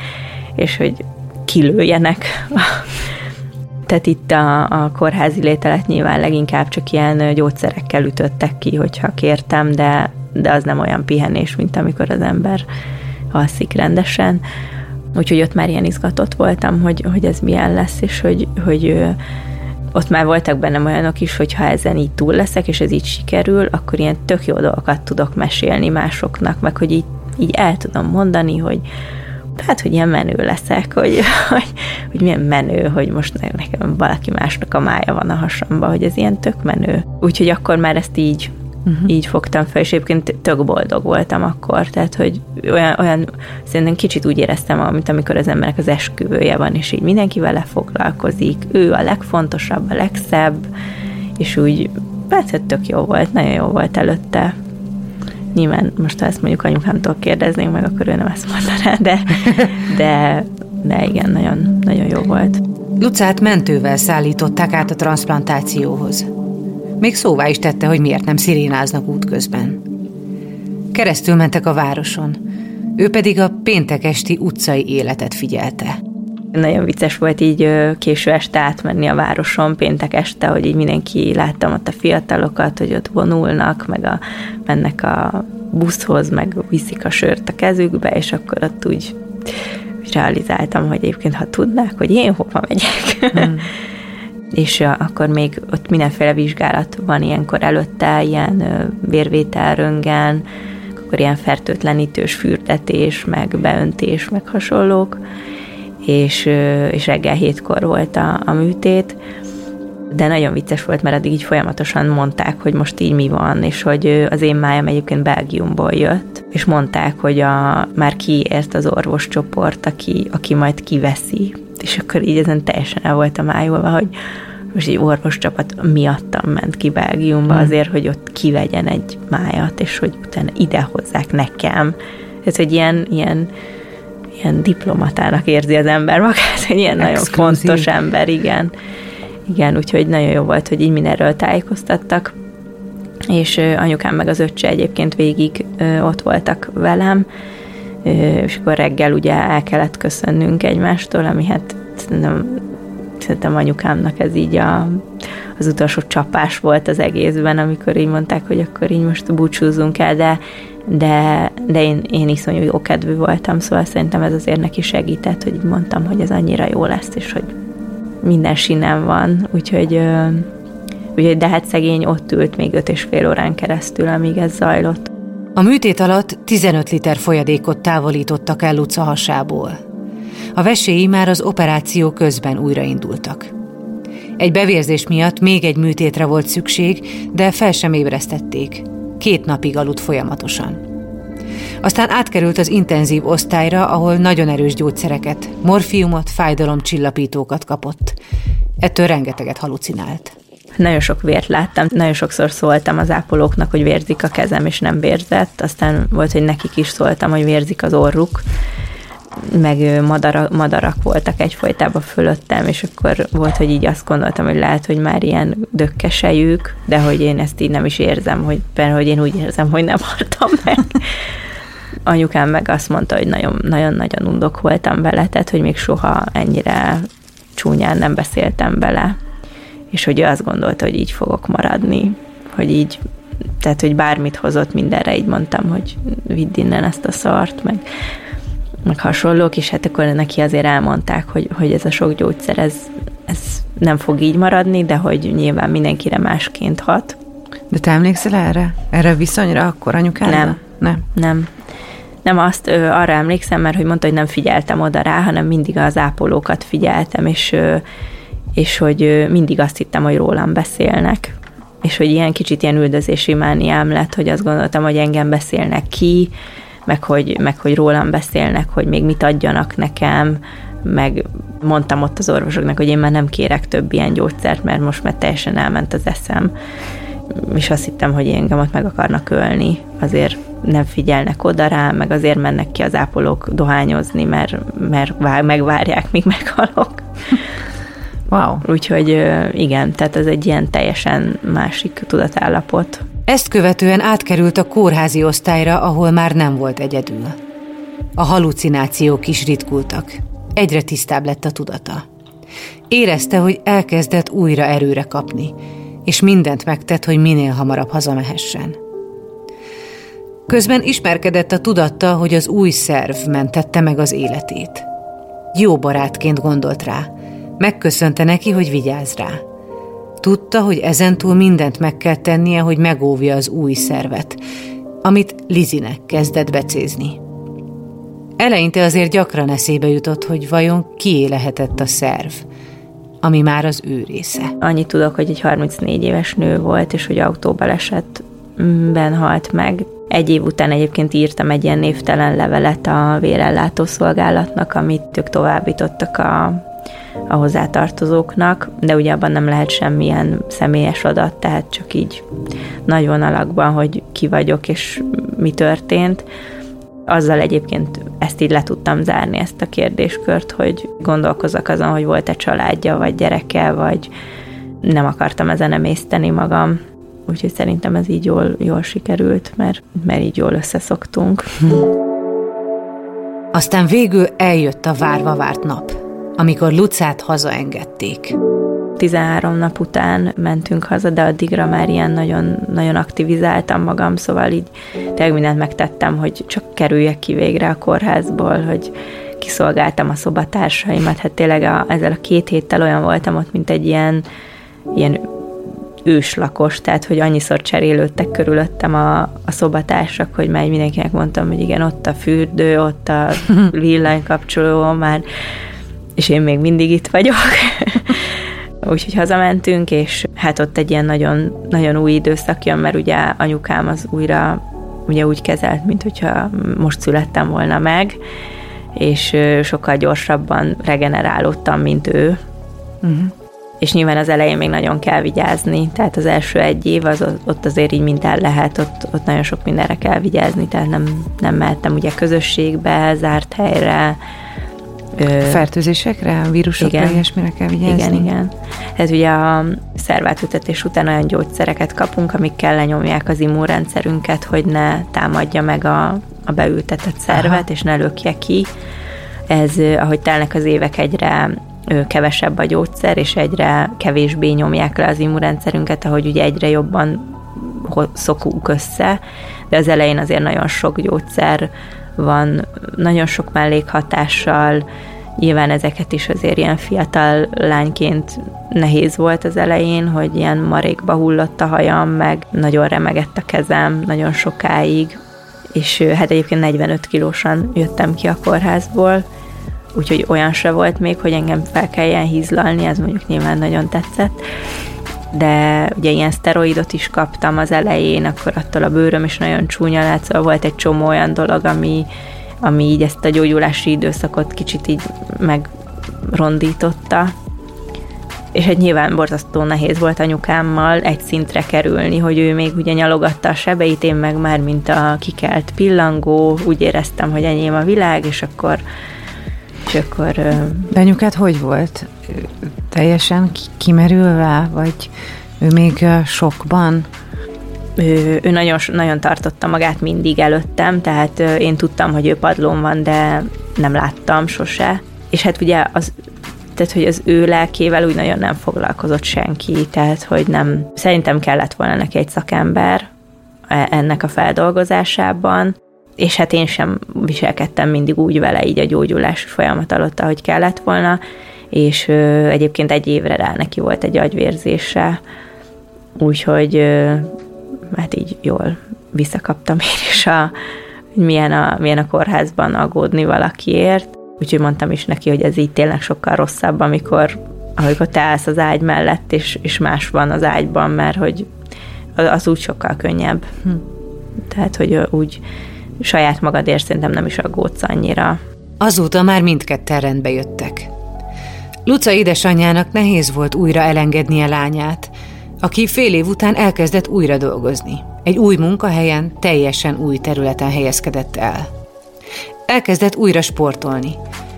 és hogy kilőjenek. Tehát itt a, a kórházi lételet nyilván leginkább csak ilyen gyógyszerekkel ütöttek ki, hogyha kértem, de, de az nem olyan pihenés, mint amikor az ember alszik rendesen. Úgyhogy ott már ilyen izgatott voltam, hogy, hogy ez milyen lesz, és hogy, hogy ott már voltak bennem olyanok is, hogy ha ezen így túl leszek, és ez így sikerül, akkor ilyen tök jó dolgokat tudok mesélni másoknak, meg hogy így, így el tudom mondani, hogy hát, hogy ilyen menő leszek, hogy, hogy, hogy milyen menő, hogy most nekem valaki másnak a mája van a hasamba, hogy ez ilyen tök menő. Úgyhogy akkor már ezt így uh-huh. így fogtam fel, és egyébként tök boldog voltam akkor, tehát, hogy olyan, olyan szerintem kicsit úgy éreztem, mint amikor az emberek az esküvője van, és így mindenki vele foglalkozik, ő a legfontosabb, a legszebb, és úgy, persze tök jó volt, nagyon jó volt előtte. Nyilván most, ha ezt mondjuk anyukámtól kérdeznénk meg, akkor ő nem ezt mondaná, de, de, de igen, nagyon, nagyon jó volt. Lucát mentővel szállították át a transplantációhoz. Még szóvá is tette, hogy miért nem szirénáznak útközben. Keresztül mentek a városon, ő pedig a péntek esti utcai életet figyelte. Nagyon vicces volt így késő este átmenni a városon, péntek este, hogy így mindenki láttam ott a fiatalokat, hogy ott vonulnak, meg a, mennek a buszhoz, meg viszik a sört a kezükbe, és akkor ott úgy, realizáltam, hogy egyébként ha tudnák, hogy én hova megyek. Hmm. és akkor még ott mindenféle vizsgálat van ilyenkor előtte, ilyen vérvétel, röngen, akkor ilyen fertőtlenítős fürdetés, meg beöntés, meg hasonlók, és, és reggel hétkor volt a, a műtét, de nagyon vicces volt, mert addig így folyamatosan mondták, hogy most így mi van, és hogy az én májam egyébként Belgiumból jött, és mondták, hogy a, már kiért az orvoscsoport, aki, aki majd kiveszi, és akkor így ezen teljesen el voltam ájulva, hogy most egy orvoscsapat miattam ment ki Belgiumba hmm. azért, hogy ott kivegyen egy májat, és hogy utána ide hozzák nekem. Ez egy ilyen, ilyen, ilyen diplomatának érzi az ember magát, egy ilyen Exclusive. nagyon fontos ember, igen. Igen, úgyhogy nagyon jó volt, hogy így mindenről tájékoztattak, és anyukám meg az öccse egyébként végig ott voltak velem, és akkor reggel ugye el kellett köszönnünk egymástól, ami hát nem, szerintem anyukámnak ez így a, az utolsó csapás volt az egészben, amikor így mondták, hogy akkor így most búcsúzzunk el, de, de, de én, én iszonyú jó kedvű voltam, szóval szerintem ez azért neki segített, hogy mondtam, hogy ez annyira jó lesz, és hogy minden sinem van, úgyhogy, úgyhogy de hát szegény ott ült még öt és fél órán keresztül, amíg ez zajlott. A műtét alatt 15 liter folyadékot távolítottak el Luca hasából. A veséi már az operáció közben újraindultak. Egy bevérzés miatt még egy műtétre volt szükség, de fel sem ébresztették. Két napig aludt folyamatosan. Aztán átkerült az intenzív osztályra, ahol nagyon erős gyógyszereket, morfiumot, fájdalomcsillapítókat kapott. Ettől rengeteget halucinált. Nagyon sok vért láttam, nagyon sokszor szóltam az ápolóknak, hogy vérzik a kezem, és nem vérzett. Aztán volt, hogy nekik is szóltam, hogy vérzik az orruk, meg madara, madarak voltak egyfolytában fölöttem, és akkor volt, hogy így azt gondoltam, hogy lehet, hogy már ilyen dökkesejük, de hogy én ezt így nem is érzem, hogy, mert hogy én úgy érzem, hogy nem haltam meg. Anyukám meg azt mondta, hogy nagyon-nagyon undok voltam vele, tehát hogy még soha ennyire csúnyán nem beszéltem bele, és hogy ő azt gondolta, hogy így fogok maradni, hogy így, tehát hogy bármit hozott mindenre, így mondtam, hogy vidd innen ezt a szart, meg meg hasonlók, és hát akkor neki azért elmondták, hogy, hogy ez a sok gyógyszer, ez, ez nem fog így maradni, de hogy nyilván mindenkire másként hat. De te emlékszel erre? Erre a viszonyra akkor anyukád? Nem. Nem. Nem. Nem azt, ö, arra emlékszem, mert hogy mondta, hogy nem figyeltem oda rá, hanem mindig az ápolókat figyeltem, és, ö, és hogy mindig azt hittem, hogy rólam beszélnek. És hogy ilyen kicsit ilyen üldözési mániám lett, hogy azt gondoltam, hogy engem beszélnek ki, meg hogy, meg hogy rólam beszélnek, hogy még mit adjanak nekem, meg mondtam ott az orvosoknak, hogy én már nem kérek több ilyen gyógyszert, mert most már teljesen elment az eszem, és azt hittem, hogy engem ott meg akarnak ölni, azért nem figyelnek oda rá, meg azért mennek ki az ápolók dohányozni, mert, mert vár, megvárják, míg meghalok. Wow. Úgyhogy igen, tehát ez egy ilyen teljesen másik tudatállapot. Ezt követően átkerült a kórházi osztályra, ahol már nem volt egyedül. A halucinációk is ritkultak. Egyre tisztább lett a tudata. Érezte, hogy elkezdett újra erőre kapni, és mindent megtett, hogy minél hamarabb hazamehessen. Közben ismerkedett a tudatta, hogy az új szerv mentette meg az életét. Jó barátként gondolt rá. Megköszönte neki, hogy vigyáz rá. Tudta, hogy ezentúl mindent meg kell tennie, hogy megóvja az új szervet, amit Lizinek kezdett becézni. Eleinte azért gyakran eszébe jutott, hogy vajon kié lehetett a szerv, ami már az ő része. Annyit tudok, hogy egy 34 éves nő volt, és hogy autóbalesetben halt meg. Egy év után egyébként írtam egy ilyen névtelen levelet a vérellátó szolgálatnak, amit ők továbbítottak a, a hozzátartozóknak, de ugye abban nem lehet semmilyen személyes adat, tehát csak így nagy vonalakban, hogy ki vagyok és mi történt. Azzal egyébként ezt így le tudtam zárni, ezt a kérdéskört, hogy gondolkozok azon, hogy volt-e családja, vagy gyereke, vagy nem akartam ezen emészteni magam. Úgyhogy szerintem ez így jól, jól sikerült, mert, mert így jól összeszoktunk. Aztán végül eljött a várva várt nap, amikor Lucát hazaengedték. 13 nap után mentünk haza, de addigra már ilyen nagyon, nagyon aktivizáltam magam, szóval így tényleg mindent megtettem, hogy csak kerüljek ki végre a kórházból, hogy kiszolgáltam a szobatársaimat, hát tényleg a, ezzel a két héttel olyan voltam ott, mint egy ilyen, ilyen őslakos, tehát hogy annyiszor cserélődtek körülöttem a, a szobatársak, hogy már mindenkinek mondtam, hogy igen, ott a fürdő, ott a villanykapcsoló már, és én még mindig itt vagyok. Úgyhogy hazamentünk, és hát ott egy ilyen nagyon, nagyon új időszak jön, mert ugye anyukám az újra ugye úgy kezelt, mint hogyha most születtem volna meg, és sokkal gyorsabban regenerálódtam, mint ő. Uh-huh. És nyilván az elején még nagyon kell vigyázni, tehát az első egy év az ott azért így minden lehet, ott, ott nagyon sok mindenre kell vigyázni, tehát nem, nem mehettem ugye közösségbe, zárt helyre, Fertőzésekre, vírusokra, igen. ilyesmire kell vigyázni? Igen, igen. Ez ugye a szervátültetés után olyan gyógyszereket kapunk, amik lenyomják az immunrendszerünket, hogy ne támadja meg a, a beültetett szervet, Aha. és ne lökje ki. Ez, ahogy telnek az évek, egyre kevesebb a gyógyszer, és egyre kevésbé nyomják le az immunrendszerünket, ahogy ugye egyre jobban szokunk össze, de az elején azért nagyon sok gyógyszer van nagyon sok mellékhatással, nyilván ezeket is azért ilyen fiatal lányként nehéz volt az elején, hogy ilyen marékba hullott a hajam, meg nagyon remegett a kezem nagyon sokáig, és hát egyébként 45 kilósan jöttem ki a kórházból, úgyhogy olyan se volt még, hogy engem fel kelljen hízlalni, ez mondjuk nyilván nagyon tetszett, de ugye ilyen szteroidot is kaptam az elején, akkor attól a bőröm is nagyon csúnya lett, szóval volt egy csomó olyan dolog, ami, ami így ezt a gyógyulási időszakot kicsit így megrondította. És egy nyilván borzasztó nehéz volt anyukámmal egy szintre kerülni, hogy ő még ugye nyalogatta a sebeit, én meg már mint a kikelt pillangó, úgy éreztem, hogy enyém a világ, és akkor és akkor... Benyukát hogy volt? Teljesen kimerülve, vagy ő még sokban? Ő, ő nagyon, nagyon tartotta magát mindig előttem, tehát én tudtam, hogy ő padlón van, de nem láttam sose. És hát ugye az, tehát, hogy az ő lelkével úgy nagyon nem foglalkozott senki, tehát, hogy nem, szerintem kellett volna neki egy szakember e, ennek a feldolgozásában, és hát én sem viselkedtem mindig úgy vele így a gyógyulási folyamat alatt, ahogy kellett volna, és ö, egyébként egy évre rá neki volt egy agyvérzése, úgyhogy ö, hát így jól visszakaptam én is a, milyen a, milyen a kórházban aggódni valakiért, úgyhogy mondtam is neki, hogy ez így tényleg sokkal rosszabb, amikor, amikor te állsz az ágy mellett, és, és más van az ágyban, mert hogy az úgy sokkal könnyebb. Hm. Tehát, hogy úgy saját magadért szerintem nem is aggódsz annyira. Azóta már mindketten rendbe jöttek. Luca édesanyjának nehéz volt újra elengednie lányát, aki fél év után elkezdett újra dolgozni. Egy új munkahelyen, teljesen új területen helyezkedett el. Elkezdett újra sportolni,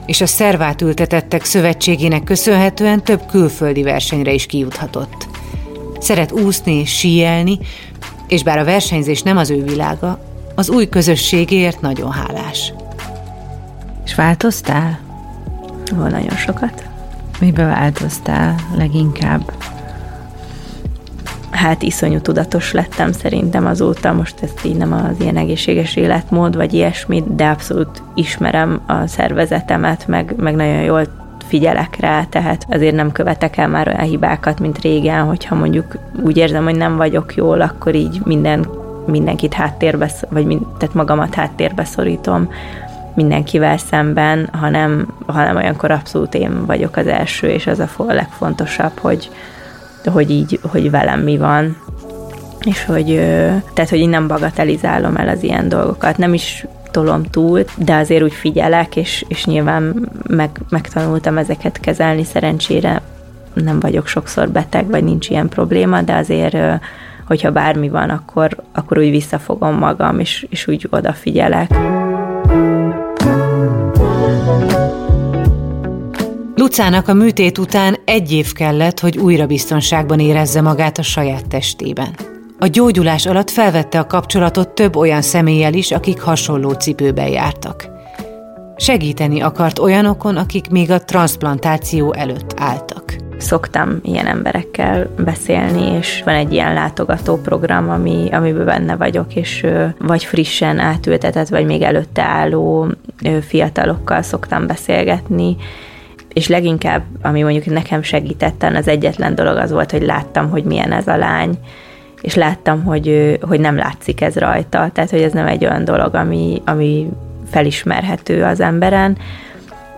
és a szervát ültetettek szövetségének köszönhetően több külföldi versenyre is kijuthatott. Szeret úszni, síelni, és bár a versenyzés nem az ő világa, az új közösségért nagyon hálás. És változtál? Van nagyon sokat. Mibe változtál leginkább? hát iszonyú tudatos lettem szerintem azóta, most ezt így nem az ilyen egészséges életmód, vagy ilyesmit, de abszolút ismerem a szervezetemet, meg, meg nagyon jól figyelek rá, tehát azért nem követek el már olyan hibákat, mint régen, hogyha mondjuk úgy érzem, hogy nem vagyok jól, akkor így minden, mindenkit háttérbe, vagy mind, tehát magamat háttérbe szorítom mindenkivel szemben, hanem, hanem olyankor abszolút én vagyok az első, és az a legfontosabb, hogy, hogy így, hogy velem mi van, és hogy, tehát, hogy én nem bagatelizálom el az ilyen dolgokat, nem is tolom túl, de azért úgy figyelek, és, és nyilván meg, megtanultam ezeket kezelni, szerencsére nem vagyok sokszor beteg, vagy nincs ilyen probléma, de azért, hogyha bármi van, akkor, akkor úgy visszafogom magam, és, és úgy odafigyelek. Lucának a műtét után egy év kellett, hogy újra biztonságban érezze magát a saját testében. A gyógyulás alatt felvette a kapcsolatot több olyan személlyel is, akik hasonló cipőben jártak. Segíteni akart olyanokon, akik még a transplantáció előtt álltak. Szoktam ilyen emberekkel beszélni, és van egy ilyen látogató program, ami, amiben benne vagyok, és vagy frissen átültetett, vagy még előtte álló fiatalokkal szoktam beszélgetni, és leginkább, ami mondjuk nekem segítetten, az egyetlen dolog az volt, hogy láttam, hogy milyen ez a lány, és láttam, hogy, hogy nem látszik ez rajta, tehát hogy ez nem egy olyan dolog, ami, ami felismerhető az emberen.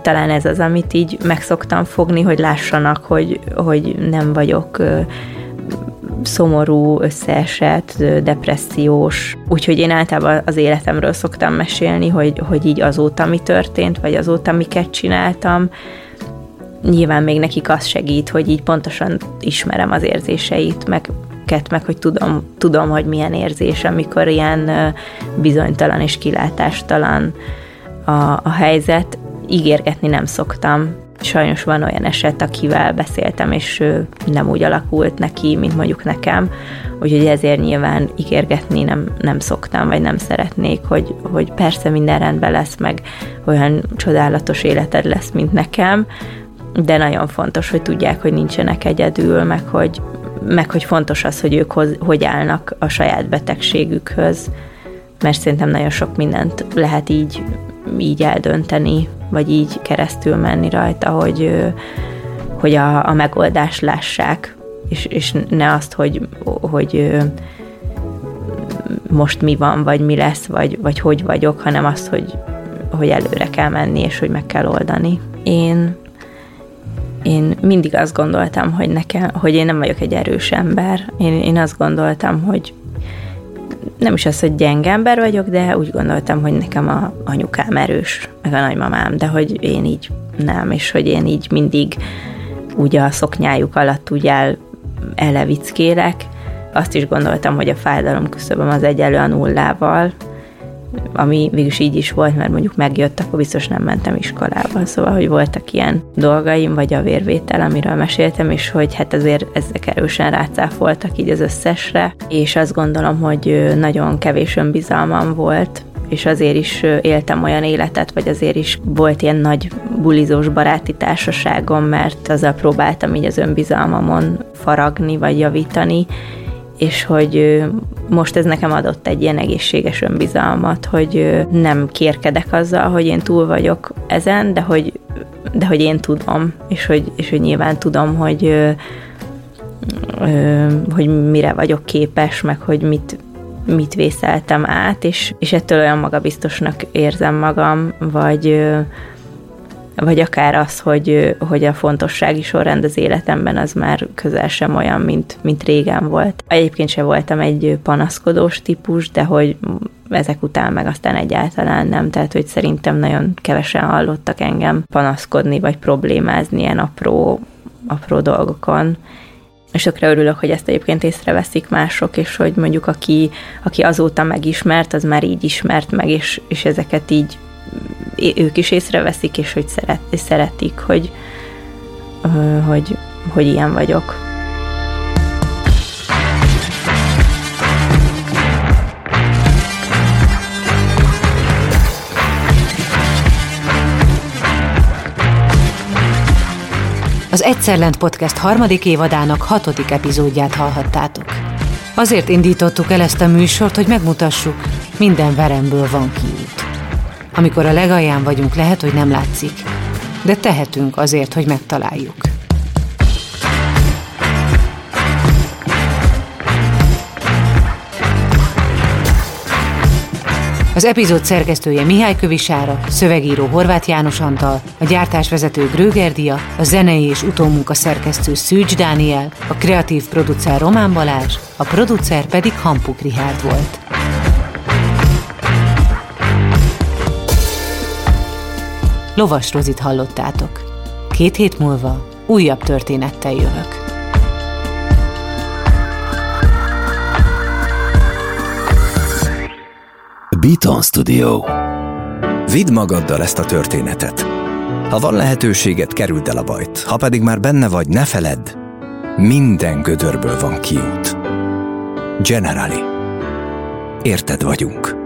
Talán ez az, amit így megszoktam fogni, hogy lássanak, hogy, hogy nem vagyok szomorú, összeesett, depressziós. Úgyhogy én általában az életemről szoktam mesélni, hogy, hogy így azóta mi történt, vagy azóta miket csináltam, nyilván még nekik az segít, hogy így pontosan ismerem az érzéseit, meg meg hogy tudom, tudom, hogy milyen érzés, amikor ilyen bizonytalan és kilátástalan a, a helyzet. Ígérgetni nem szoktam. Sajnos van olyan eset, akivel beszéltem, és nem úgy alakult neki, mint mondjuk nekem, úgyhogy ezért nyilván ígérgetni nem, nem szoktam, vagy nem szeretnék, hogy, hogy persze minden rendben lesz, meg olyan csodálatos életed lesz, mint nekem, de nagyon fontos, hogy tudják, hogy nincsenek egyedül, meg hogy, meg hogy fontos az, hogy ők hoz, hogy állnak a saját betegségükhöz, mert szerintem nagyon sok mindent lehet így, így eldönteni, vagy így keresztül menni rajta, hogy, hogy a, a megoldást lássák, és, és ne azt, hogy, hogy most mi van, vagy mi lesz, vagy, vagy hogy vagyok, hanem azt, hogy, hogy előre kell menni, és hogy meg kell oldani. Én én mindig azt gondoltam, hogy nekem, hogy én nem vagyok egy erős ember. Én, én azt gondoltam, hogy nem is az, hogy gyenge ember vagyok, de úgy gondoltam, hogy nekem a anyukám erős, meg a nagymamám, de hogy én így nem, és hogy én így mindig úgy a szoknyájuk alatt úgy el, elevickélek. Azt is gondoltam, hogy a fájdalom küszöböm az egyelő a nullával, ami mégis így is volt, mert mondjuk megjött, akkor biztos nem mentem iskolába. Szóval, hogy voltak ilyen dolgaim, vagy a vérvétel, amiről meséltem, és hogy hát azért ezek erősen rácáfoltak így az összesre, és azt gondolom, hogy nagyon kevés önbizalmam volt, és azért is éltem olyan életet, vagy azért is volt ilyen nagy bulizós baráti társaságom, mert azzal próbáltam így az önbizalmamon faragni, vagy javítani, és hogy most ez nekem adott egy ilyen egészséges önbizalmat, hogy nem kérkedek azzal, hogy én túl vagyok ezen, de hogy, de hogy én tudom, és hogy, és hogy nyilván tudom, hogy, hogy mire vagyok képes, meg hogy mit, mit vészeltem át, és, és ettől olyan magabiztosnak érzem magam, vagy vagy akár az, hogy, hogy a fontossági sorrend az életemben az már közel sem olyan, mint, mint régen volt. Egyébként sem voltam egy panaszkodós típus, de hogy ezek után meg aztán egyáltalán nem, tehát hogy szerintem nagyon kevesen hallottak engem panaszkodni, vagy problémázni ilyen apró, apró dolgokon. És tökre örülök, hogy ezt egyébként észreveszik mások, és hogy mondjuk aki, aki azóta megismert, az már így ismert meg, és, és ezeket így ők is észreveszik, és hogy szeret, szeretik, hogy, hogy, hogy ilyen vagyok. Az Egyszer Lent Podcast harmadik évadának hatodik epizódját hallhattátok. Azért indítottuk el ezt a műsort, hogy megmutassuk, minden veremből van kiút. Amikor a legalján vagyunk, lehet, hogy nem látszik, de tehetünk azért, hogy megtaláljuk. Az epizód szerkesztője Mihály Kövisára, szövegíró Horváth János Antal, a gyártásvezető Grögerdia, a zenei és utómunka szerkesztő Szűcs Dániel, a kreatív producer Román Balázs, a producer pedig Hampuk Rihárd volt. Lovas Rozit hallottátok. Két hét múlva újabb történettel jövök. Beaton Studio. Vidd magaddal ezt a történetet. Ha van lehetőséget, kerüld el a bajt. Ha pedig már benne vagy, ne feledd, minden gödörből van kiút. Generali. Érted vagyunk.